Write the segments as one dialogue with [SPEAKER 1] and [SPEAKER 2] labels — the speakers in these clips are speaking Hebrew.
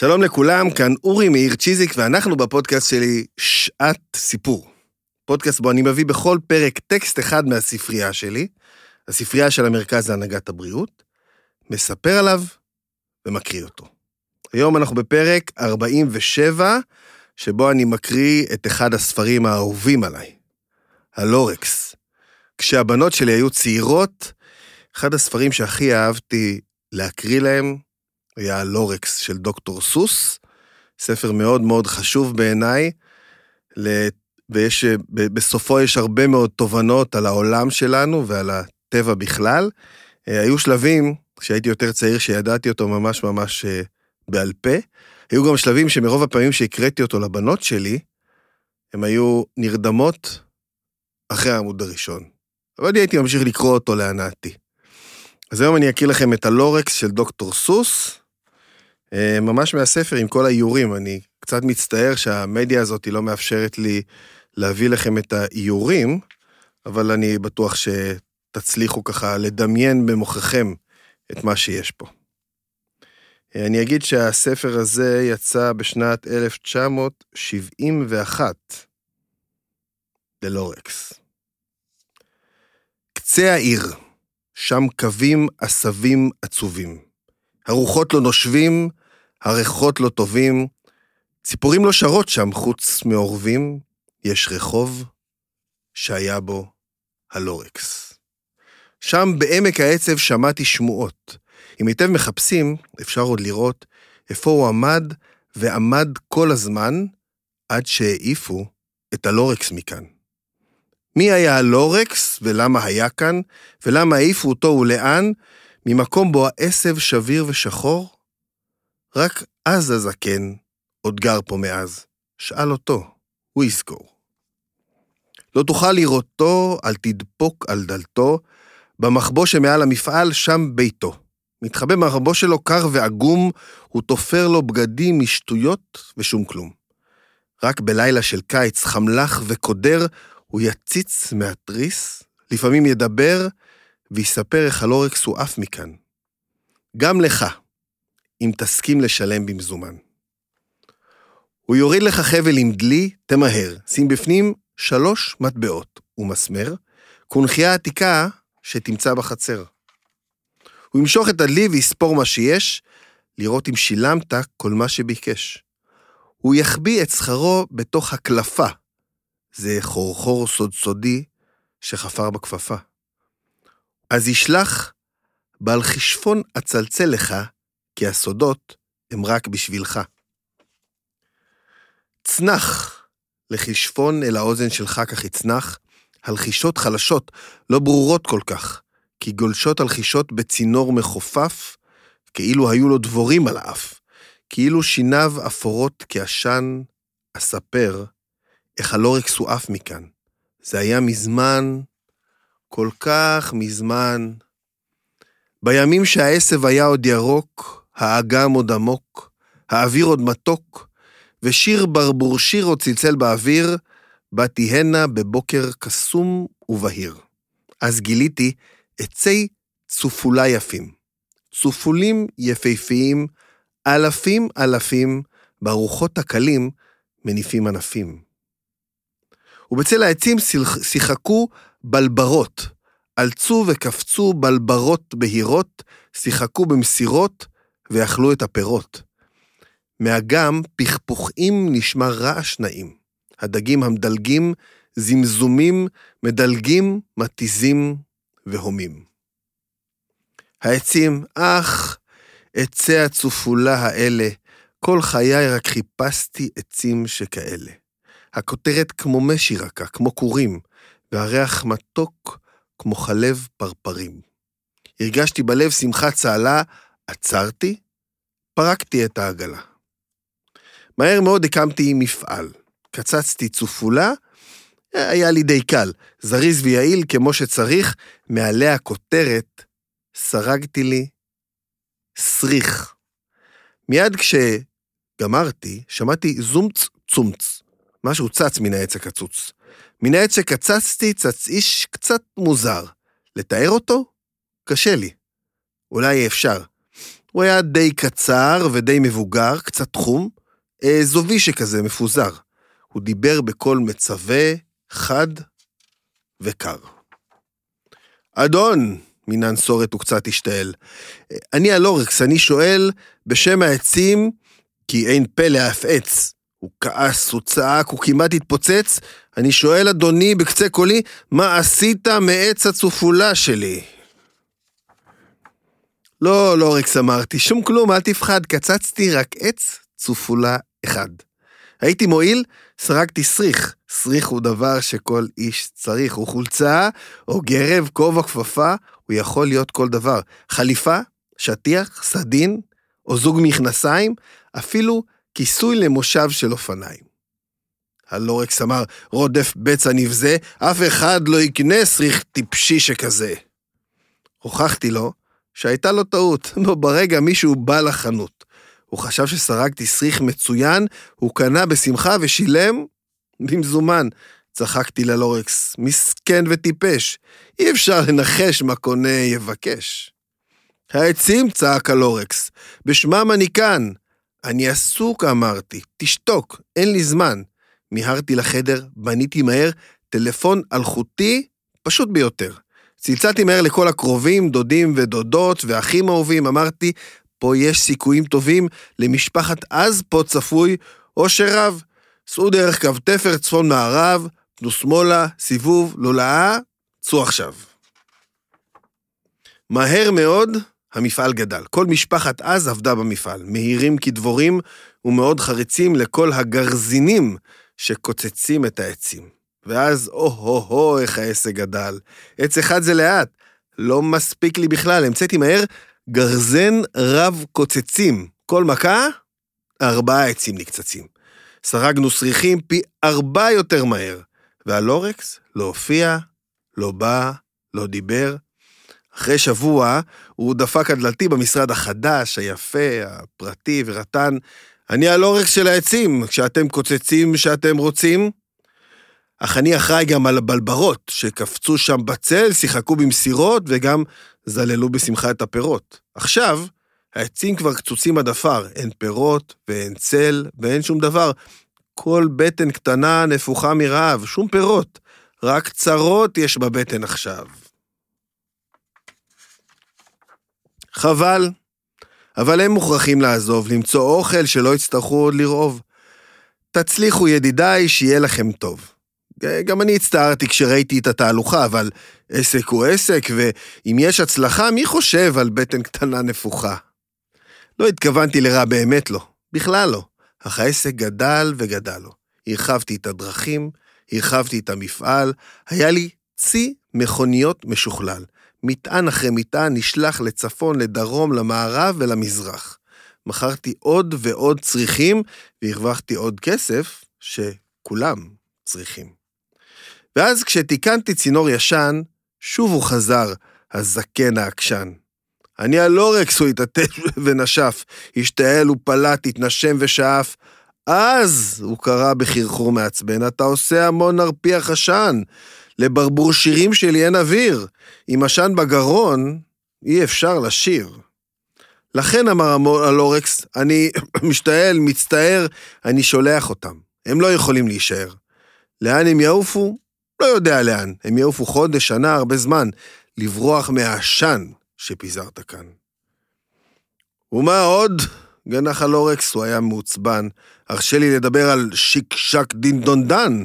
[SPEAKER 1] שלום לכולם, כאן אורי מאיר צ'יזיק, ואנחנו בפודקאסט שלי שעת סיפור. פודקאסט בו אני מביא בכל פרק טקסט אחד מהספרייה שלי, הספרייה של המרכז להנהגת הבריאות, מספר עליו ומקריא אותו. היום אנחנו בפרק 47, שבו אני מקריא את אחד הספרים האהובים עליי, הלורקס. כשהבנות שלי היו צעירות, אחד הספרים שהכי אהבתי להקריא להם היה הלורקס של דוקטור סוס, ספר מאוד מאוד חשוב בעיניי, ויש, בסופו יש הרבה מאוד תובנות על העולם שלנו ועל הטבע בכלל. אה, היו שלבים, כשהייתי יותר צעיר, שידעתי אותו ממש ממש אה, בעל פה. היו גם שלבים שמרוב הפעמים שהקראתי אותו לבנות שלי, הן היו נרדמות אחרי העמוד הראשון. אבל אני הייתי ממשיך לקרוא אותו להנאתי. אז היום אני אקריא לכם את הלורקס של דוקטור סוס, ממש מהספר עם כל האיורים. אני קצת מצטער שהמדיה הזאת לא מאפשרת לי להביא לכם את האיורים, אבל אני בטוח שתצליחו ככה לדמיין במוחכם את מה שיש פה. אה, אני אגיד שהספר הזה יצא בשנת 1971 ללורקס. קצה העיר, שם קווים עשבים עצובים. הרוחות לא נושבים, הריחות לא טובים, ציפורים לא שרות שם חוץ מעורבים, יש רחוב שהיה בו הלורקס. שם בעמק העצב שמעתי שמועות. אם היטב מחפשים, אפשר עוד לראות איפה הוא עמד ועמד כל הזמן עד שהעיפו את הלורקס מכאן. מי היה הלורקס ולמה היה כאן, ולמה העיפו אותו ולאן, ממקום בו העשב שביר ושחור? רק אז הזקן עוד גר פה מאז. שאל אותו, הוא יזכור. לא תוכל לראותו, אל תדפוק על דלתו, במחבוא שמעל המפעל, שם ביתו. מתחבא במחבוא שלו קר ועגום, הוא תופר לו בגדים משטויות ושום כלום. רק בלילה של קיץ חמלך וקודר, הוא יציץ מהתריס, לפעמים ידבר, ויספר איך הלורקס הוא עף מכאן. גם לך, אם תסכים לשלם במזומן. הוא יוריד לך חבל עם דלי, תמהר, שים בפנים שלוש מטבעות ומסמר, קונכייה עתיקה שתמצא בחצר. הוא ימשוך את הדלי ויספור מה שיש, לראות אם שילמת כל מה שביקש. הוא יחביא את שכרו בתוך הקלפה. זה חורחור סוד סודי שחפר בכפפה. אז ישלח בעל חשפון אצלצל לך, כי הסודות הם רק בשבילך. צנח לחשפון אל האוזן שלך כך יצנח, הלחישות חלשות, לא ברורות כל כך, כי גולשות הלחישות בצינור מחופף, כאילו היו לו דבורים על האף, כאילו שיניו אפורות כעשן, אספר איך הלורקס הוא עף מכאן. זה היה מזמן, כל כך מזמן. בימים שהעשב היה עוד ירוק, האגם עוד עמוק, האוויר עוד מתוק, ושיר ברבור שיר עוד צלצל באוויר, באתי הנה בבוקר קסום ובהיר. אז גיליתי עצי צופולה יפים. צופולים יפהפיים, אלפים אלפים, ברוחות הקלים מניפים ענפים. ובצל העצים שיחקו בלברות, עלצו וקפצו בלברות בהירות, שיחקו במסירות ואכלו את הפירות. מאגם פכפוכים נשמע רעש נעים. הדגים המדלגים, זמזומים, מדלגים, מתיזים והומים. העצים, אך, עצי הצופולה האלה, כל חיי רק חיפשתי עצים שכאלה. הכותרת כמו משי רכה, כמו כורים, והריח מתוק כמו חלב פרפרים. הרגשתי בלב שמחת צהלה, עצרתי, פרקתי את העגלה. מהר מאוד הקמתי מפעל. קצצתי צופולה, היה לי די קל, זריז ויעיל כמו שצריך, מעליה כותרת, סרגתי לי סריך. מיד כשגמרתי, שמעתי זומצ צומצ, משהו צץ מן העץ הקצוץ. מן העץ שקצצתי צץ איש קצת מוזר. לתאר אותו? קשה לי. אולי אפשר. הוא היה די קצר ודי מבוגר, קצת תחום, אה, זובי שכזה, מפוזר. הוא דיבר בקול מצווה, חד וקר. אדון, מן הנסורת הוא קצת השתעל. אני הלורקס, אני שואל בשם העצים, כי אין פלא אף עץ. הוא כעס, הוא צעק, הוא כמעט התפוצץ. אני שואל, אדוני, בקצה קולי, מה עשית מעץ הצופולה שלי? לא, לורקס אמרתי, שום כלום, אל תפחד, קצצתי רק עץ צופולה אחד. הייתי מועיל, סרקתי סריך. סריך הוא דבר שכל איש צריך. הוא חולצה, או גרב, כובע, כפפה, הוא יכול להיות כל דבר. חליפה, שטיח, סדין, או זוג מכנסיים, אפילו כיסוי למושב של אופניים. הלורקס אמר, רודף בצע נבזה, אף אחד לא יקנה סריך טיפשי שכזה. הוכחתי לו שהייתה לו טעות, ברגע מישהו בא לחנות. הוא חשב שסרקתי סריך מצוין, הוא קנה בשמחה ושילם במזומן. צחקתי ללורקס, מסכן וטיפש, אי אפשר לנחש מה קונה יבקש. העצים, צעק הלורקס, בשמם אני כאן. אני עסוק, אמרתי, תשתוק, אין לי זמן. מיהרתי לחדר, בניתי מהר טלפון אלחוטי פשוט ביותר. צלצלתי מהר לכל הקרובים, דודים ודודות ואחים אהובים, אמרתי, פה יש סיכויים טובים למשפחת אז פה צפוי אושר רב. סעו דרך קו תפר צפון-מערב, תנו שמאלה, סיבוב, לולאה, צאו עכשיו. מהר מאוד, המפעל גדל. כל משפחת אז עבדה במפעל, מהירים כדבורים ומאוד חריצים לכל הגרזינים שקוצצים את העצים. ואז, או-הו-הו, איך העסק גדל. עץ אחד זה לאט. לא מספיק לי בכלל, המצאתי מהר גרזן רב קוצצים. כל מכה, ארבעה עצים נקצצים. סרגנו סריחים פי ארבע יותר מהר. והלורקס לא הופיע, לא בא, לא דיבר. אחרי שבוע הוא דפק על דלתי במשרד החדש, היפה, הפרטי ורטן. אני הלורקס של העצים, כשאתם קוצצים שאתם רוצים. אך אני אחראי גם על הבלברות, שקפצו שם בצל, שיחקו במסירות וגם זללו בשמחה את הפירות. עכשיו, העצים כבר קצוצים עד עפר, אין פירות ואין צל ואין שום דבר. כל בטן קטנה נפוחה מרעב, שום פירות, רק צרות יש בבטן עכשיו. חבל, אבל הם מוכרחים לעזוב, למצוא אוכל שלא יצטרכו עוד לרעוב. תצליחו ידידיי, שיהיה לכם טוב. גם אני הצטערתי כשראיתי את התהלוכה, אבל עסק הוא עסק, ואם יש הצלחה, מי חושב על בטן קטנה נפוחה? לא התכוונתי לרע, באמת לא. בכלל לא. אך העסק גדל וגדל לו. הרחבתי את הדרכים, הרחבתי את המפעל, היה לי צי מכוניות משוכלל. מטען אחרי מטען נשלח לצפון, לדרום, למערב ולמזרח. מכרתי עוד ועוד צריכים, והרווחתי עוד כסף שכולם צריכים. ואז כשתיקנתי צינור ישן, שוב הוא חזר, הזקן העקשן. אני הלורקס, הוא התעטף ונשף, השתעל ופלט, התנשם ושאף. אז, הוא קרא בחרחור מעצבן, אתה עושה המון נרפיח עשן. לברבור שירים שלי אין אוויר. עם עשן בגרון, אי אפשר לשיר. לכן, אמר הלורקס, אני משתעל, מצטער, אני שולח אותם. הם לא יכולים להישאר. לאן הם יעופו? לא יודע לאן. הם יעופו חודש, שנה, הרבה זמן. לברוח מהעשן שפיזרת כאן. ומה עוד? גנח הלורקס, הוא היה מעוצבן. הרשה לי לדבר על שיק שק דין דון דן.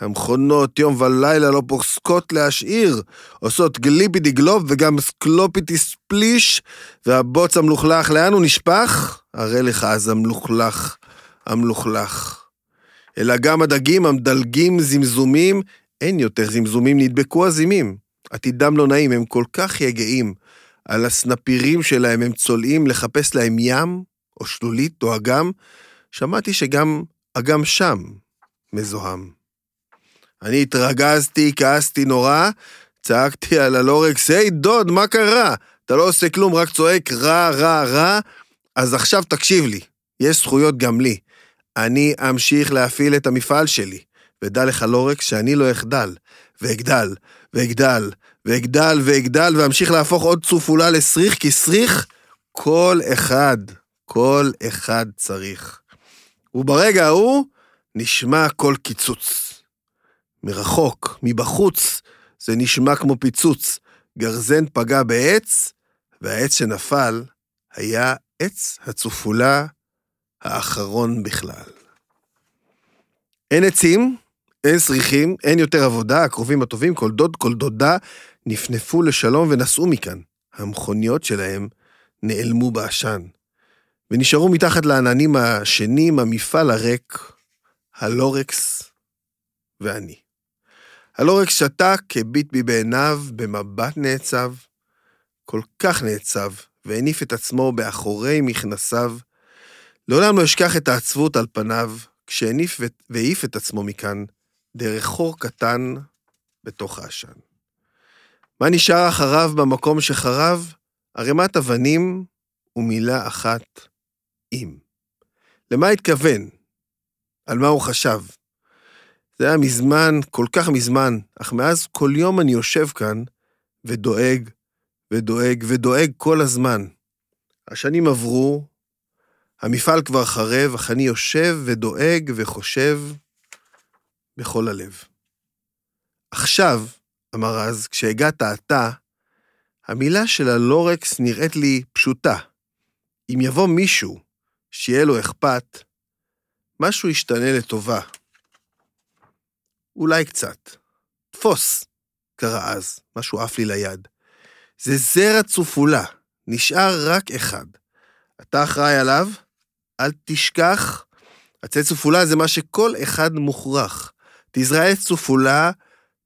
[SPEAKER 1] המכונות יום ולילה לא פוסקות להשעיר, עושות גליפידי גלוב וגם סקלופיטי ספליש, והבוץ המלוכלך, לאן הוא נשפך? הרי לך אז המלוכלך, המלוכלך. אלא גם הדגים המדלגים זמזומים, אין יותר זמזומים, נדבקו הזימים. עתידם לא נעים, הם כל כך יגעים. על הסנפירים שלהם הם צולעים לחפש להם ים, או שלולית, או אגם. שמעתי שגם אגם שם מזוהם. אני התרגזתי, כעסתי נורא, צעקתי על הלורקס, היי דוד, מה קרה? אתה לא עושה כלום, רק צועק רע, רע, רע. אז עכשיו תקשיב לי, יש זכויות גם לי. אני אמשיך להפעיל את המפעל שלי. ודע לך, לורקס, שאני לא אחדל. ואגדל, ואגדל, ואגדל, ואגדל, ואמשיך להפוך עוד צופולה לסריך, כי סריך כל אחד, כל אחד צריך. וברגע ההוא נשמע קול קיצוץ. מרחוק, מבחוץ, זה נשמע כמו פיצוץ. גרזן פגע בעץ, והעץ שנפל היה עץ הצופולה האחרון בכלל. אין עצים, אין שריחים, אין יותר עבודה, הקרובים הטובים, כל דוד, כל דודה, נפנפו לשלום ונסעו מכאן. המכוניות שלהם נעלמו בעשן, ונשארו מתחת לעננים השנים המפעל הריק, הלורקס ואני. הלורקס שתק, הביט בי בעיניו, במבט נעצב, כל כך נעצב, והניף את עצמו באחורי מכנסיו. לעולם לא אשכח את העצבות על פניו, כשהניף והעיף את עצמו מכאן, דרך חור קטן בתוך העשן. מה נשאר אחריו במקום שחרב? ערימת אבנים ומילה אחת, אם. למה התכוון? על מה הוא חשב? זה היה מזמן, כל כך מזמן, אך מאז כל יום אני יושב כאן ודואג ודואג ודואג כל הזמן. השנים עברו, המפעל כבר חרב, אך אני יושב ודואג וחושב בכל הלב. עכשיו, אמר אז, כשהגעת אתה, המילה של הלורקס נראית לי פשוטה. אם יבוא מישהו שיהיה לו אכפת, משהו ישתנה לטובה. אולי קצת. תפוס, קרא אז, משהו עף לי ליד. זה זרע צופולה, נשאר רק אחד. אתה אחראי עליו? אל תשכח, עצי צופולה זה מה שכל אחד מוכרח. תזרע עץ צופולה,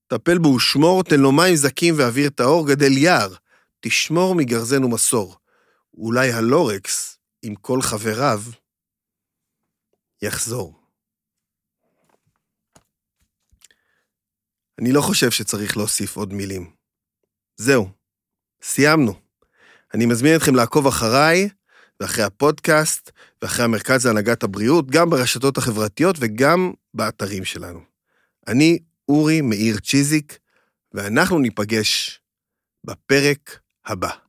[SPEAKER 1] טפל בו ושמור, תן לו מים זקים ואוויר טהור, גדל יער. תשמור מגרזן ומסור. אולי הלורקס, עם כל חבריו, יחזור. אני לא חושב שצריך להוסיף עוד מילים. זהו, סיימנו. אני מזמין אתכם לעקוב אחריי ואחרי הפודקאסט ואחרי המרכז להנהגת הבריאות, גם ברשתות החברתיות וגם באתרים שלנו. אני אורי מאיר צ'יזיק, ואנחנו ניפגש בפרק הבא.